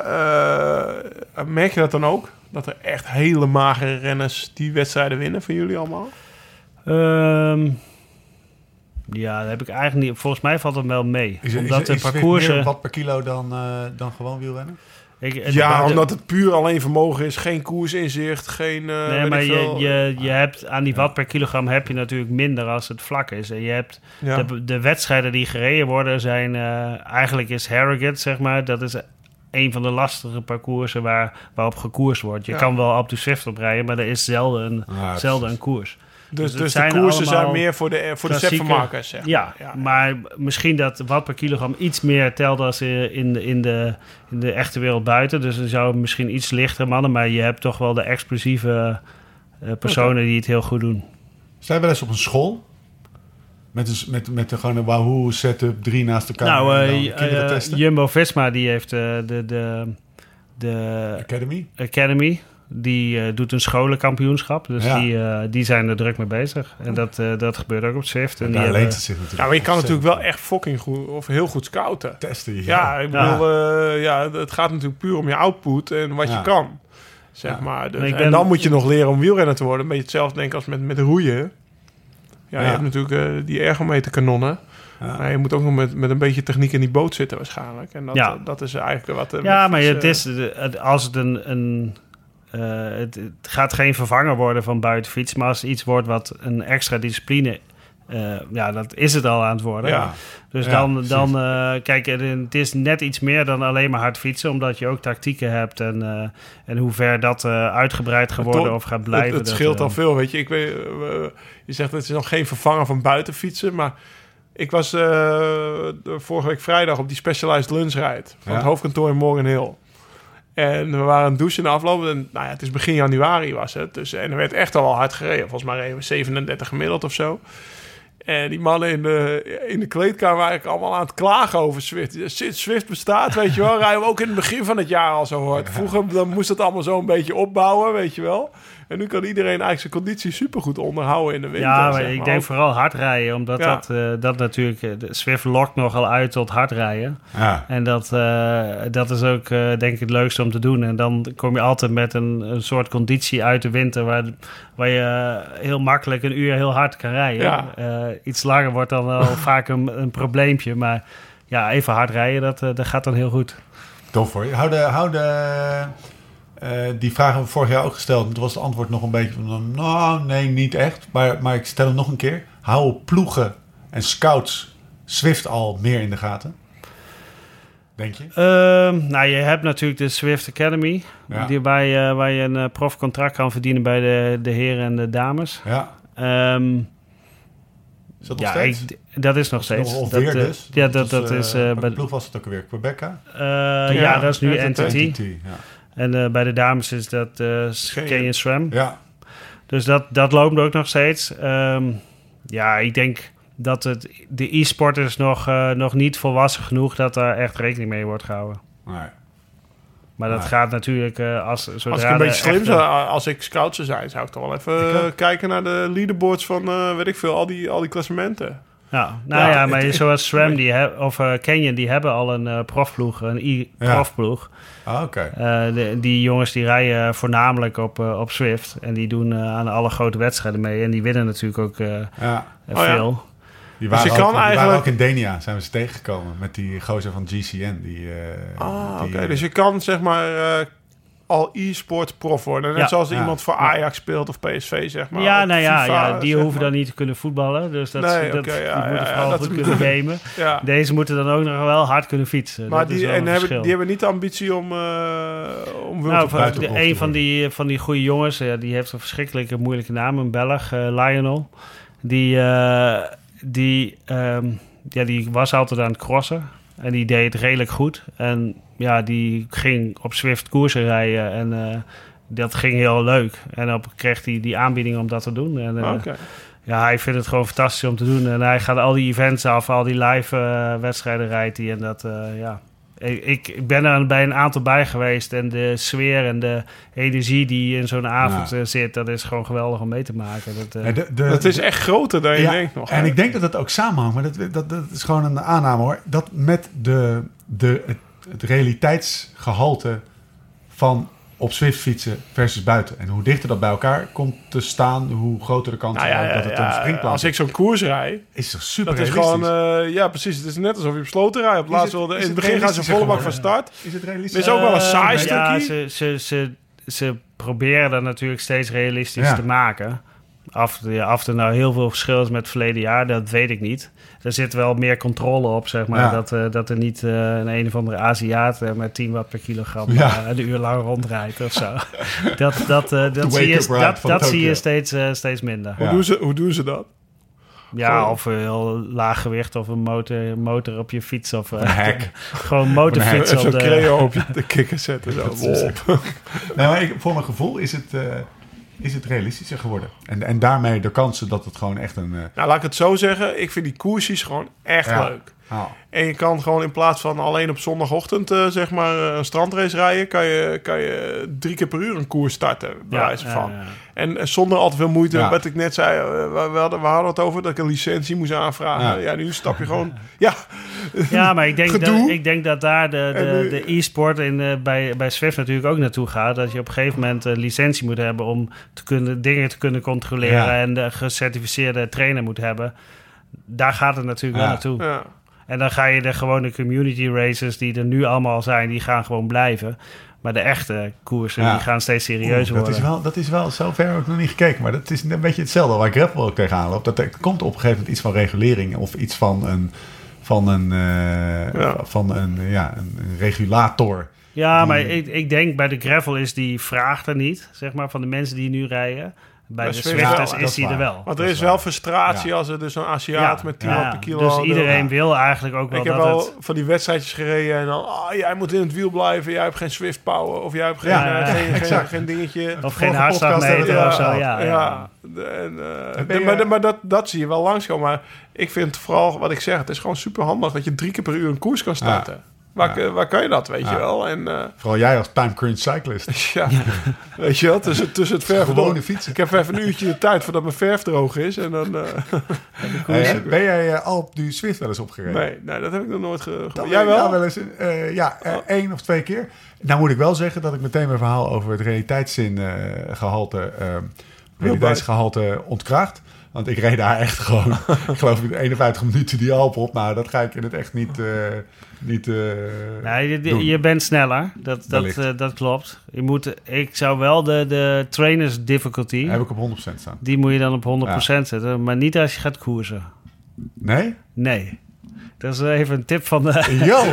eh, merk je dat dan ook? Dat er echt hele magere renners die wedstrijden winnen van jullie allemaal? Ehm, ja, dat heb ik eigenlijk niet. Volgens mij valt het wel mee. Is, omdat is, de is parcoursen. meer wat per kilo dan, eh, dan gewoon wielrennen? Ik, Ja, de- omdat het puur alleen vermogen is. Geen koersinzicht, geen... eh, Nee, maar je, je, je hebt aan die watt per kilogram heb je natuurlijk minder als het vlak is. En je hebt Ja. de, de wedstrijden die gereden worden zijn... eh, eigenlijk is Harrogate, zeg maar, dat is een van de lastige parcoursen waar, waarop gekoerst wordt. Je Ja. kan wel op de Swift oprijden, maar er is zelden een, Ja, zelden een koers. Dus dus dus de koersen zijn meer voor de, voor de setvermakers, zeg Ja, maar. maar misschien dat watt per kilogram iets meer telt als eh, in de, in de, in de echte wereld buiten. Dus er zou misschien iets lichter mannen, maar je hebt toch wel de explosieve eh, personen die het heel goed doen. Zijn we wel eens op een school? Met, een, met, met de, gewoon een Wahoo setup, drie naast elkaar. nou, en dan eh, kinderen eh, testen? Jumbo-Visma die heeft eh, de, de, de Academy? Academy. Die eh, doet een scholenkampioenschap. Dus Ja. die, eh, die zijn er druk mee bezig. En dat, eh, dat gebeurt ook op Zwift. En die Daar leent het zich natuurlijk. Ja, maar je kan natuurlijk wel echt fucking goed of heel goed scouten. testen. Ja, ik Ja. bedoel, eh, ja, het gaat natuurlijk puur om je output en wat Ja. je kan. Zeg Ja. maar. Dus, En ben- dan moet je nog leren om wielrenner te worden. Een beetje hetzelfde denk ik als met, met roeien. Ja, Ja. je hebt natuurlijk eh, die ergometerkanonnen. Ja. Maar je moet ook nog met, met een beetje techniek in die boot zitten waarschijnlijk. En dat, Ja. dat is eigenlijk wat... Ja, maar het is, als het een... een het, het gaat geen vervanger worden van buitenfiets. Maar als iets wordt wat een extra discipline eh, ja, dat is het al aan het worden. Ja. Dus Ja, dan, dan eh, kijk, het het is net iets meer dan alleen maar hard fietsen, omdat je ook tactieken hebt en, eh, en hoe ver dat eh, uitgebreid geworden of gaat blijven. Het, scheelt eh, al veel, weet je. Ik weet, eh, je zegt het is nog geen vervanger van buitenfietsen, maar ik was eh, vorige week vrijdag op die Specialized Lunchrijd van Ja. het hoofdkantoor in Morgan Hill. En we waren in de afloop. En, nou ja, het is begin januari was het. Dus, en er werd echt al hard gereden. Volgens mij reden we 37 gemiddeld of zo. En die mannen in de, in de kleedkamer waren eigenlijk allemaal aan het klagen over Swift. Sinds Swift bestaat, weet je wel, rijden we ook in het begin van het jaar al zo hard. Vroeger dan moest het allemaal zo een beetje opbouwen, weet je wel. En nu kan iedereen eigenlijk zijn conditie supergoed onderhouden in de winter. Ja, maar zeg ik denk vooral hard rijden, omdat Ja. dat, eh, dat natuurlijk... eh, de Swift lokt nogal uit tot hard rijden. Ja. En dat, eh, dat is ook, eh, denk ik, het leukste om te doen. En dan kom je altijd met een, een soort conditie uit de winter... waar, waar je heel makkelijk een uur heel hard kan rijden. Ja. Eh, iets langer wordt dan wel vaak een, een probleempje. Maar ja, even hard rijden, dat, eh, dat gaat dan heel goed. Tof hoor. Hou de, hou de, eh, die vraag hebben we vorig jaar ook gesteld. Toen was het antwoord nog een beetje van... Nou, nee, niet echt. Maar, maar ik stel hem nog een keer. Houden ploegen en scouts Swift al meer in de gaten? Denk je? Ehm, nou, je hebt natuurlijk de Swift Academy... Ja. Die, waar, je, waar je een profcontract kan verdienen bij de, de heren en de dames. Ja. Ehm, Is dat nog ja, steeds? ik, dat is nog steeds. Of dat, weer eh, dus? Ja, dat, dat eh, is eh, welke bij, ploeg was het ook alweer? Quebeca? eh, ja, dat is nu. Entity. NTT, ja. En eh, bij de dames is dat eh Canyon SRAM. Ja. Dus dat, dat loopt ook nog steeds. Ehm, ja, ik denk dat het, de e-sporters nog, eh, nog niet volwassen genoeg dat daar echt rekening mee wordt gehouden. Nee. Maar dat gaat natuurlijk eh, als zodra Als ik een beetje slim echte- zou, als ik scout zou zijn, zou ik toch wel even Ik eh, kijken naar de leaderboards van, eh, weet ik veel, al die, al die klassementen. Ja, nou Ja, ja, maar het- zoals SRAM die heb, of eh, Canyon, die hebben al een profploeg, een e-profploeg. Ah, oké. Die jongens die rijden voornamelijk op, op Swift. En die doen aan alle grote wedstrijden mee. En die winnen natuurlijk ook eh, Ja. Oh Die Dus waren, je kan ook, die waren eigenlijk- ook in Denia, zijn we ze tegengekomen. Met die gozer van GCN. Die, eh, Ah, oké. Dus je kan zeg maar eh, al e-sport prof worden. Net Ja. zoals Ja. iemand voor Ajax speelt of PSV, zeg maar. ja, Of nou ja, FIFA, ja die hoeven maar. dan niet te kunnen voetballen. Dus dat, Nee, dat, die moeten ja, vooral goed kunnen gamen. Ja. Deze moeten dan ook nog wel hard kunnen fietsen. Maar Dat is die, wel en een hebben, die hebben niet de ambitie om, eh om Nou, van, buiten de, een van die, van die goede jongens, ja, die heeft een verschrikkelijke moeilijke naam, een Belg, eh, Lionel. Die, eh, die, ehm, ja, die was altijd aan het crossen en die deed het redelijk goed. En ja, die ging op Swift koersen rijden en eh, dat ging heel leuk. En op kreeg hij die aanbieding om dat te doen. En, eh, ja, hij vindt het gewoon fantastisch om te doen. En hij gaat al die events af, al die live eh, wedstrijden rijdt hij. En dat, ja. Ik, ik, ben er bij een aantal bij geweest. En de sfeer en de energie die in zo'n avond Ja. eh, zit, dat is gewoon geweldig om mee te maken. Dat, eh, Ja, de- de- Dat is echt groter dan je Ja, denkt nog. En ik denk dat het ook samenhangt, maar dat, dat, dat is gewoon een aanname hoor. Dat met de, de, het, het realiteitsgehalte van op Swift fietsen versus buiten. En hoe dichter dat bij elkaar komt te staan, hoe groter de kans Nou ja, dat ja, het ja, een springplan als ik zo'n koers rijd, is. toch super dat is realistisch? gewoon... eh, ja, precies. Het is net alsof je op sloten rijdt. Op laatst wilde, is in het het begin gaan ze volle bak van start. is het realistisch? Is ook wel een saai Eh, Ja, stukje. ze, ze, ze, ze proberen dat natuurlijk steeds realistisch Ja. te maken. Af, ja, of er nou heel veel verschil is met het verleden jaar, dat weet ik niet. Er zit wel meer controle op, zeg maar. Ja. Dat, eh, dat er niet eh, een een of andere Aziat eh, met 10 watt per kilogram Ja. een uur lang rondrijdt of zo. dat dat, eh, dat, zie, je, dat, dat zie je steeds, steeds minder. Hoe, doen ze, hoe doen ze dat? Ja, of een heel laag gewicht of een motor, motor op je fiets. Of eh, Een gewoon motorfiets Even op zo'n de... creo op je de kikker zetten. Zo. Wop. Nee, maar ik, voor mijn gevoel is het, eh, is het realistischer geworden. En, en daarmee de kansen dat het gewoon echt een... eh, Nou, laat ik het zo zeggen. Ik vind die koersjes gewoon echt Ja. leuk. ah, En je kan gewoon in plaats van alleen op zondagochtend eh, zeg maar eh, een strandrace rijden, kan je, kan je drie keer per uur een koers starten, bij Ja, wijze ja, van. ja. En eh, zonder al te veel moeite, Ja. wat ik net zei, eh, we, we hadden, we hadden het over dat ik een licentie moest aanvragen. Ja. Ja, nu stap je gewoon, ja, Ja, maar ik denk, dat, ik denk dat daar de, de, nu- de e-sport in, eh, bij, bij Swift natuurlijk ook naartoe gaat. Dat je op een gegeven moment een licentie moet hebben om te kunnen, dingen te kunnen controleren. Ja. En de gecertificeerde trainer moet hebben. Daar gaat het natuurlijk Ja. wel naartoe. ja. En dan ga je de gewone community races die er nu allemaal zijn, die gaan gewoon blijven. Maar de echte koersen Ja. die gaan steeds serieuzer Oeh, dat, worden. is wel, dat is wel, zo ver heb ik nog niet gekeken. Maar dat is een beetje hetzelfde waar gravel ook tegenaan loopt. Dat er komt op een gegeven moment iets van regulering of iets van een, van een, eh, Ja. van een, ja, een, een regulator. Ja, Die- maar ik, ik denk bij de gravel is die vraag er niet, zeg maar, van de mensen die nu rijden. Bij Bij de Zwift is is die er wel. Want er is wel frustratie Ja. als er dus een Aziat met 10 ja, op per kilo... dus de- iedereen wil eigenlijk ook wel Ik heb wel het... van die wedstrijdjes gereden en dan... ah, jij moet in het wiel blijven, jij hebt geen Swift power... of jij hebt geen, Ja, eh, ja, geen, geen, exact. geen dingetje... Of geen hartslagmeter of zo, ja. ja. Ja, de- en, eh, maar, maar dat, dat zie je wel langskomen. Maar ik vind vooral, wat ik zeg, het is gewoon super handig dat je drie keer per uur een koers kan starten. Waar, Ja. waar kan je dat, weet Ja. je wel? En eh, Vooral jij als time crunch cyclist. ja, weet je wel, tussen, tussen het verven Gewone fietsen. Ik heb even een uurtje de tijd voordat mijn verf droog is. En dan, eh, Hey, ben jij eh, al op die Swift wel eens opgereden? nee, nee, dat heb ik nog nooit ge- gedaan. Jij wel? nou eens, eh, ja, eh, één of twee keer. Nou moet ik wel zeggen dat ik meteen mijn verhaal over het realiteitszin eh, gehalte, eh, realiteitsgehalte ontkracht. Want ik reed daar echt gewoon, ik geloof in 51 minuten die Alpen op. Nou, dat ga ik in het echt niet, eh, niet eh, Nee, je, doen. je bent sneller, dat, dat, eh, dat klopt. Je moet, ik zou wel de, de trainers difficulty, Heb ik op 100% staan. die moet je dan op 100% zetten. Maar niet als je gaat koersen. Nee? Nee. Dat is even een tip van de... Yo!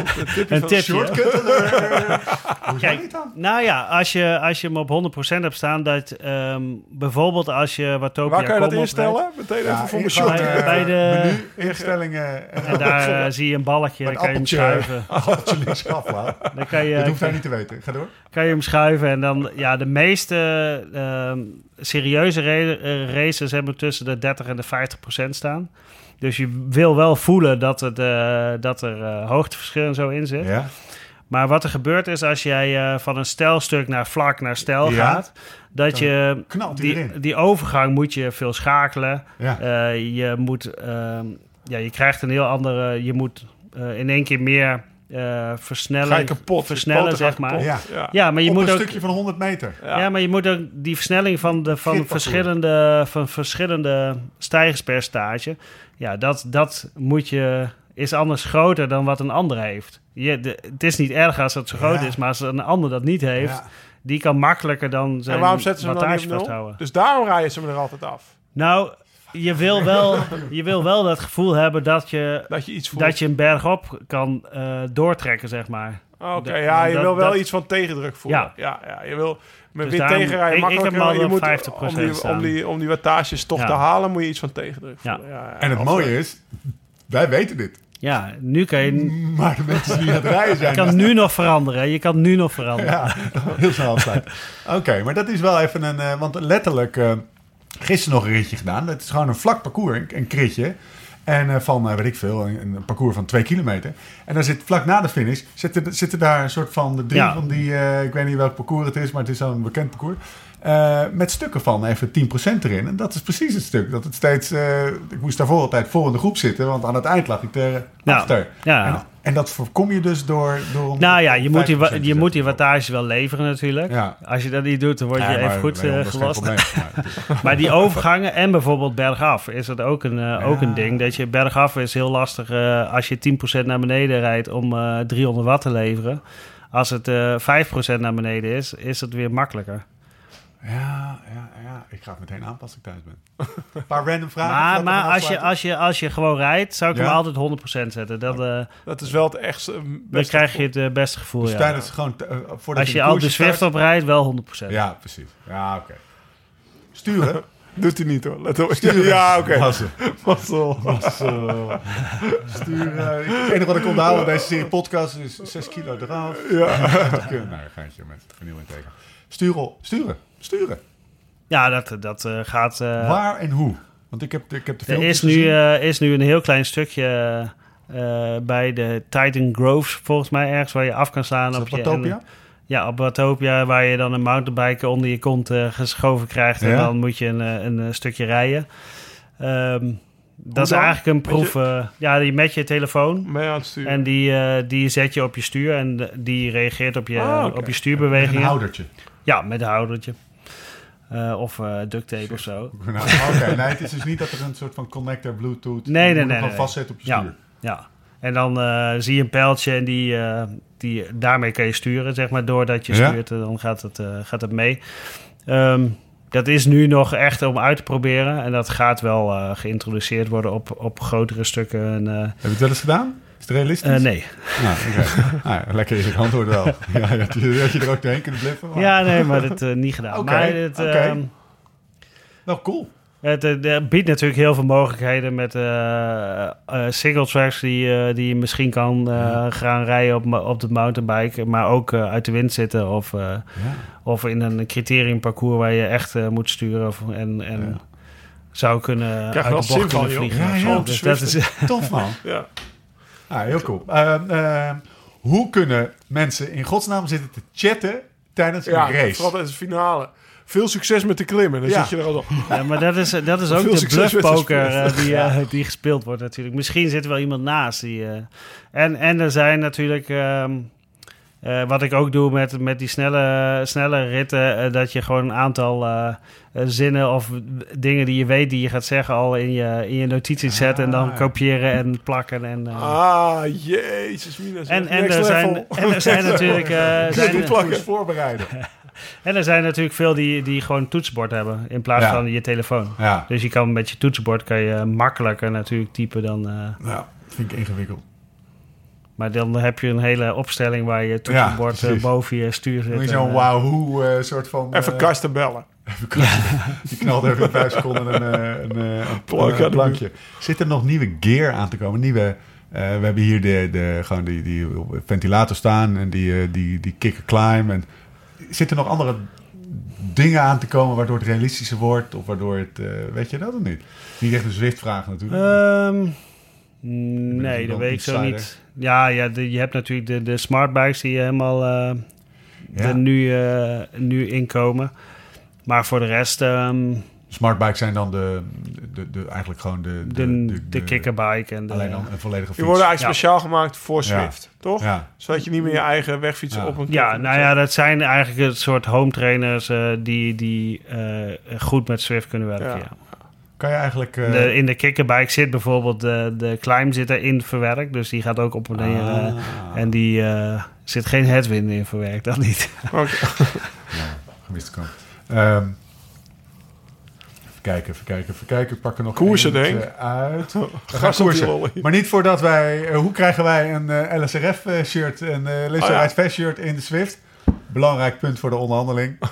een tipje. Shortcut alert. Hoe Kijk, dan? Nou ja, als je, als je hem op 100% hebt staan, dat ehm, bijvoorbeeld als je Watopia Waar kan je dat Kom instellen? Meteen Ja, even voor mijn hier short. gewoon, Bij- eh, bij de- menu, instellingen en daar eh, zie je een balletje, dan kan je hem appeltje. schuiven. appeltje links aflaat. Dan kan je, Dat hoeft hij niet te weten. Ga door. kan je hem schuiven. En dan, ja, de meeste ehm, serieuze ra- eh, races hebben tussen de 30 en de 50 procent staan. Dus je wil wel voelen dat, het, eh, dat er eh, hoogteverschil en zo in zit. Ja. Maar wat er gebeurt is als jij eh, van een stijlstuk naar vlak naar stijl Ja. gaat, dat je die, die overgang moet je veel schakelen. Ja. Je moet, ehm, ja, je krijgt een heel andere, je moet in één keer meer eh versnellen, Ga je kapot. versnellen, zeg maar. kapot. Ja. Ja. Ja, maar je Op moet een ook, stukje van 100 meter. Ja. ja. maar je moet ook die versnelling van, de, van, verschillende, van verschillende stijgingspercentage, ja, dat, dat moet je, is anders groter dan wat een ander heeft. Je, de, het is niet erg als het zo groot Ja. is, maar als een ander dat niet heeft, Ja. die kan makkelijker dan zijn En waarom zetten ze hem dan niet wattage op nul? vasthouden. Dus daarom rijden ze me er altijd af. Nou, je wil wel, je wil wel dat gevoel hebben dat je, Dat je iets voelt. dat je een berg op kan eh, doortrekken, zeg maar. Oké, ja, je dat- wil wel dat- iets van tegendruk voelen. Ja. Ja, ja, je wil met Dus weer daarom- tegenrijden ik- ik heb al je moet, 50% om die, staan. om, die, om die wattages toch Ja. te halen, moet je iets van tegendruk Ja. voelen. Ja. Ja, En het Of, mooie is, wij weten dit. Ja, nu kan je, Maar de mensen die aan het rijden zijn... je kan nu nog veranderen. Je kan nu nog veranderen. Ja, heel snel. Oké, maar dat is wel even een... eh, want letterlijk, eh, gisteren nog een ritje gedaan. Het is gewoon een vlak parcours, een, een kritje. En eh, van, eh, weet ik veel, een, een parcours van twee kilometer. En dan zit vlak na de finish, zitten, zitten daar een soort van de drie Ja. van die... eh, ik weet niet welk parcours het is, maar het is zo'n bekend parcours. Eh, met stukken van even 10% erin. En dat is precies het stuk. Dat het steeds... eh, ik moest daarvoor altijd voor in de groep zitten, want aan het eind lag ik er Ja. achter. Ja. En, en dat voorkom je dus door... door Nou ja, je moet die, wa- 5% te je zetten. moet die wattage wel leveren natuurlijk. Ja. Als je dat niet doet, dan word je Ja, even maar goed eh, dat gelast. Maar- die overgangen en bijvoorbeeld bergaf is het ook een, eh, ook een ding. Dat je bergaf is heel lastig eh, als je 10% naar beneden rijdt om eh 300 watt te leveren. Als het eh 5% naar beneden is, is het weer makkelijker. Ja, ja, ja. Ik ga het meteen aanpassen als ik thuis ben. Een paar random vragen. Maar, maar als, je, als, je, als je gewoon rijdt, zou ik Ja? hem altijd 100% zetten. Dat, eh, Dat is wel het echt eh, dan krijg je het eh, beste gevoel. Dus ja. tijdens gewoon... voordat Als je al de Swift start- op rijdt, wel 100%. Ja, precies. Ja, oké. Sturen. Doet hij niet hoor. Let op. Ja, oké. Mazzel. Mazzel. Mazzel. Sturen. Het enige wat ik onthoud van deze serie podcast is 6 kilo eraf. Ja. Dat kun- Nou, gaatje met vernieuwing tegen. Sturen. Sturen. Sturen. Ja, dat, dat eh, gaat... eh, Waar en hoe? Want ik heb, ik heb de Er is nu, eh, is nu een heel klein stukje bij de Titan Groves, volgens mij ergens, waar je af kan slaan. Op Watopia? ja, op Watopia, waar je dan een mountainbike onder je kont geschoven krijgt. En dan moet je een, een, stukje rijden. Ehm, dat is eigenlijk een proef. ja, die met je telefoon. En die, die zet je op je stuur en die reageert op je, Ah, op je Met een stuurbewegingen. houdertje. Ja, met een houdertje. Eh, of eh duct tape of zo. Nou, Oké, nee, het is dus niet dat er een soort van connector, bluetooth... Nee, nee, nee, vastzetten op je Ja. stuur. Ja, en dan eh, zie je een pijltje en die, die, daarmee kan je sturen, zeg maar. Doordat je Ja. stuurt, dan gaat het, gaat het mee. Ehm, dat is nu nog echt om uit te proberen. En dat gaat wel eh, geïntroduceerd worden op, op grotere stukken. En, eh, Heb je het wel eens gedaan? Is het realistisch? eh, nee. Nou, ja, lekker is het antwoord wel. ja, had, je, had je er ook doorheen kunnen bliffen? maar- Ja, nee, maar dat niet gedaan. Oké, maar oké. ehm, Nou, cool. Het, eh, biedt natuurlijk heel veel mogelijkheden met eh, eh, single tracks die, eh, die je misschien kan eh, gaan rijden op, op de mountainbike, maar ook eh, uit de wind zitten of, eh, Ja. of in een criteriumparcours waar je echt eh, moet sturen of, en, en Ja. zou kunnen Krijg uit de bocht kunnen vliegen. Ja, zo. ja, Dus dat is, Tof, man. Ja. Ah, heel cool. Ehm, ehm, hoe kunnen mensen in godsnaam zitten te chatten tijdens Ja, een race? vooral tijdens de finale. Veel succes met de klimmen. Dan Ja. zit je er al op. ja, maar dat is, dat is ook de bluffpoker eh, die, eh, die gespeeld wordt natuurlijk. Misschien zit er wel iemand naast. Die, eh, en, en er zijn natuurlijk... ehm, eh, wat ik ook doe met, met die snelle, snelle ritten, dat je gewoon een aantal zinnen of dingen die je weet die je gaat zeggen al in je, in je notities zet en dan Ah. kopiëren en plakken. En, eh, Ah, jezus, Mina. en, en, er zijn, en er zijn natuurlijk eh, zijn, voorbereiden. en er zijn natuurlijk veel die, die gewoon toetsenbord hebben in plaats Ja. van je telefoon. Ja, Dus je kan met je toetsenbord kan je makkelijker natuurlijk typen dan. eh, nou, vind ik ingewikkeld. maar dan heb je een hele opstelling waar je toetsenbord eh, boven je stuur zit. Je zo'n eh, wauw eh, soort van... Even kasten bellen. even kasten. Die knalt even in vijf seconden een, eh, een, eh, een, een plankje. Zit er nog nieuwe gear aan te komen? Nieuwe... eh, we hebben hier de, de, gewoon die, die ventilator staan en die, eh, die, die kicker climb. En zitten er nog andere dingen aan te komen waardoor het realistischer wordt? Of waardoor het... eh, weet je dat of niet? Niet echt een Zwift-vraag natuurlijk. Ehm, nee, dat weet ik zo niet. Ja, ja de- je hebt natuurlijk de, de smartbikes die helemaal eh, Ja. nu, eh, nu inkomen. Maar voor de rest, ehm, Smartbikes zijn dan de, de, de, eigenlijk gewoon de... de, de, kickerbike en de... Alleen dan een volledige fiets. Die worden eigenlijk Ja. speciaal gemaakt voor Ja. Swift, toch? Ja, Zodat je niet meer je eigen wegfietsen Ja. op een Ja, nou ja, dat zijn eigenlijk het soort home trainers eh, die, die eh, goed met Swift kunnen werken. Ja. Ja. kan je eigenlijk... eh, De, in de kickerbike zit bijvoorbeeld de, de climb zit erin verwerkt, dus die gaat ook op en neer. eh, Ah. en die eh, zit geen headwind in verwerkt, dat niet. Oké. gemiste kant. Ehm, kijken, even kijken, even kijken. Pak er nog Koersen, denk uit. Gas op die koersen. Maar niet voordat wij... eh, hoe krijgen wij een eh, LSRF-shirt, een uh, Lister Oh ja. Shirt in de Swift? Belangrijk punt voor de onderhandeling.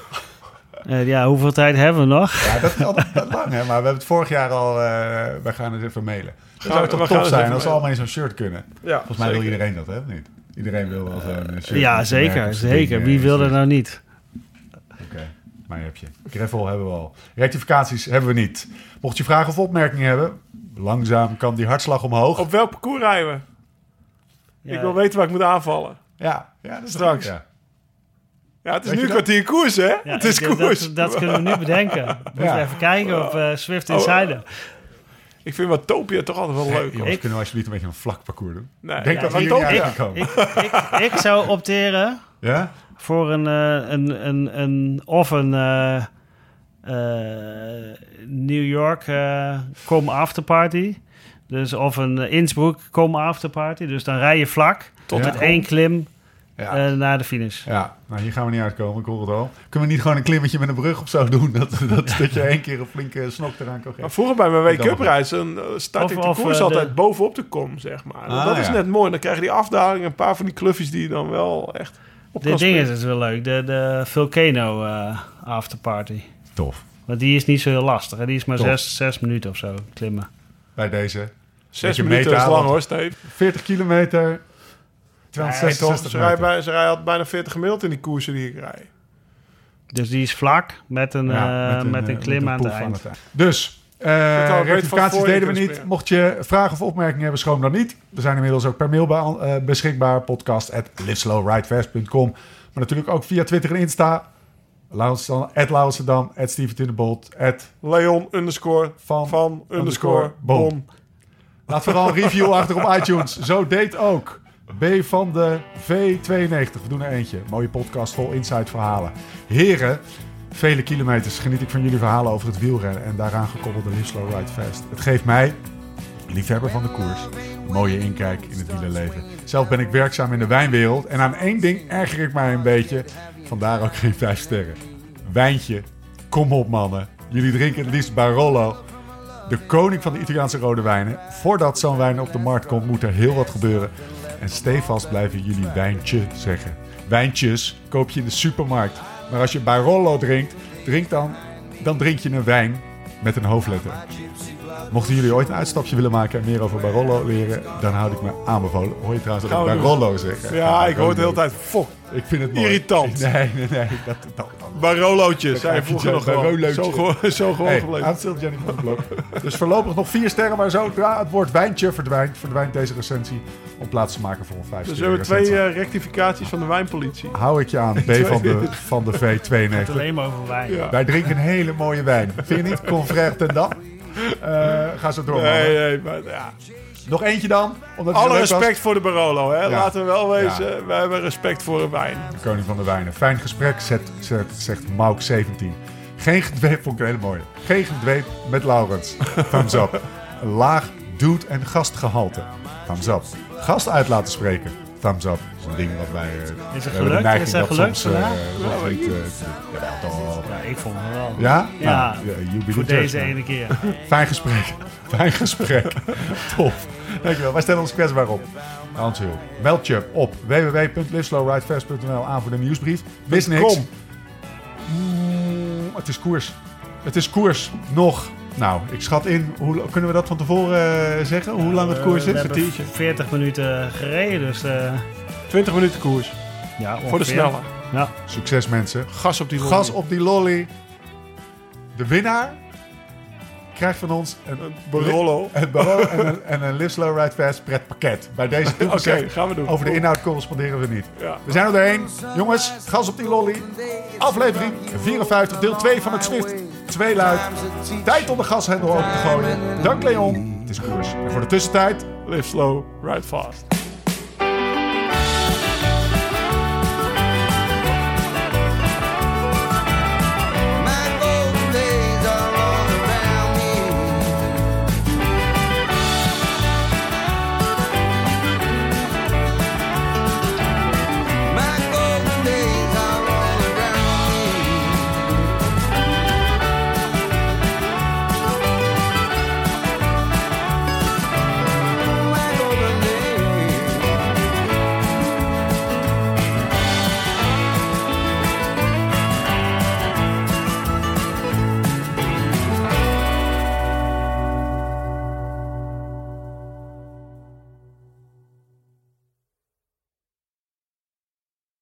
Eh, ja, hoeveel tijd hebben we nog? Ja, dat is altijd dat lang, hè? Maar we hebben het vorig jaar al... eh wij gaan het even mailen. Dat Gaan zou we- toch we het zijn als we allemaal in zo'n shirt kunnen. Ja, Volgens mij wil iedereen dat, hè? Niet? Iedereen wil wel zo'n eh, shirt. Ja, zeker. zeker. Wie eh, wil dat Swift. nou niet? Maar heb je. Gravel hebben we al. Rectificaties hebben we niet. Mocht je vragen of opmerkingen hebben, langzaam kan die hartslag omhoog. Op welk parcours rijden we? Ja, Ik wil weten waar ik moet aanvallen. Ja, ja dat is Straks. Ja. Ja, het is Weet nu dat? kwartier koers, hè? ja, het is ik- koers. Dat, dat kunnen we nu bedenken. We moeten Ja. even kijken op eh, Swift Oh, Insider. Ik vind Watopia toch altijd wel Hey, leuk. jongens, Ik- kunnen we alsjeblieft een beetje een vlak parcours doen? Nee, denk ja, dat we. Ik, ik, ik zou opteren Ja? Voor een, eh, een, een, een of een eh, eh, New York eh com afterparty. Dus of een Innsbruck com afterparty. Dus dan rij je vlak Tot met één klim Ja. eh, naar de finish. ja, nou hier gaan we niet uitkomen, ik hoor het al. Kunnen we niet gewoon een klimmetje met een brug of zo doen? Dat, dat, dat je één keer een flinke snok eraan kan Maar geven. vroeger bij mijn Wake-up reis dan start Of- ik de of, koers altijd de- bovenop de kom, zeg maar. Ah, dat is net mooi. Dan krijg je die afdaling, een paar van die kluffjes die je dan wel echt kan ding is het wel leuk. De, de Volcano eh, afterparty. Tof. Want die is niet zo heel lastig. Hè? Die is maar Top. zes, zes minuten of zo klimmen. Bij deze. Zes minuten is lang hoor, Steve. 40 kilometer, Nee, 266 toch, ze, rijden meter. ze rijden bijna 40 gemiddeld in die koersen die ik rijd. Dus die is vlak met een, Ja, eh, met een, eh, klim met aan een het eind. eind. Dus, van rectificaties deden we niet. Mocht je vragen of opmerkingen hebben, schroom dan niet. We zijn inmiddels ook per mail eh, beschikbaar. Podcast at liveslowridefast.com. Maar natuurlijk ook via Twitter en Insta. Lauwensdam, at Lauwensdam, at Steven Tinnebolt, at Leon underscore van, van underscore Bon. bon. Laat vooral een review achter op iTunes. Zo deed ook B van de V92. We doen er eentje. Mooie podcast vol inside verhalen. Heren, vele kilometers geniet ik van jullie verhalen over het wielrennen en daaraan gekoppelde Slow Ride Fast. Het geeft mij liefhebber van de koers. Mooie inkijk in het wielerleven. Zelf ben ik werkzaam in de wijnwereld. En aan één ding erger ik mij een beetje. Vandaar ook geen vijf sterren. Wijntje. Kom op mannen. Jullie drinken het liefst Barolo. De koning van de Italiaanse rode wijnen. Voordat zo'n wijn op de markt komt moet er heel wat gebeuren. En stevast blijven jullie wijntje zeggen. Wijntjes koop je in de supermarkt. Maar als je Barolo drinkt, drink dan, dan drink je een wijn met een hoofdletter. Mochten jullie ooit een uitstapje willen maken en meer over Barolo leren, dan houd ik me aanbevolen. Hoor je trouwens dat Gaan ik we Barolo zeg? Ja, ik hoor het de hele tijd. Fok, Ik vind het mooi. Irritant. Nee, nee, nee. Dat, dat, dat. Barolootjes. Zij krijg je vroeger nog. Zo gewoon, zo gewoon Hey, gebleven. aanstilt Jenny van Blok. Dus voorlopig nog vier sterren, maar zodra het woord wijntje verdwijnt, verdwijnt deze recensie om plaats te maken voor een vijf Dus we hebben twee eh, rectificaties van de wijnpolitie. Hou ik je aan, B van de, van de V92. Alleen maar over wijn. Ja. Wij drinken een hele mooie wijn. Vind je niet? Confrère ten Dam. Eh, ga zo door. Nee, nee, maar ja. Nog eentje dan? Omdat Alle was. respect voor de Barolo, hè. Ja. Laten we wel wezen, Ja. wij hebben respect voor een wijn. De koning van de wijnen. Fijn gesprek, zet, zet, zegt Mauk 17. Geen gedweep, vond ik een hele mooie. Geen gedweep met Laurens. Thumbs up. Laag doet- en gastgehalte. Thumbs up. Gast uit laten spreken. Thumbs up. Dat is een ding wat wij... eh, Is we het hebben de gelukt? neiging Is dat dat gelukt soms, eh, nog niet, eh, toch. Ja, ik vond het wel. Ja? Ja, Nou, voor deze man. ene keer. Fijn gesprek. Fijn gesprek. Top. Dankjewel. Wij stellen ons kwetsbaar op. Hans Hul. Meld je op www.liveslowridefast.nl aan voor de nieuwsbrief. Wist niks. Kom. Mm, het is koers. Het is koers. Nog. Nou, ik schat in. Hoe, kunnen we dat van tevoren eh, zeggen? Hoe lang het koers we is? hebben kwartiertje. 40 minuten gereden, dus eh, 20 minuten koers. ja, Voor de snelle. Ja. Succes mensen. Gas op die Gas lolly. op die lolly. De winnaar krijgt van ons een Barolo. Het Barolo en een, en een Live Slow Ride Fast pretpakket. Bij deze Oké, gaan we doen. Over de inhoud corresponderen we niet. Ja. We zijn er doorheen. Jongens, gas op die lolly. Aflevering 54, deel 2 van het Swift. Twee luid. Tijd om de gashendel open te gooien. Dank Leon. Het is koers. En voor de tussentijd... Live slow, ride fast.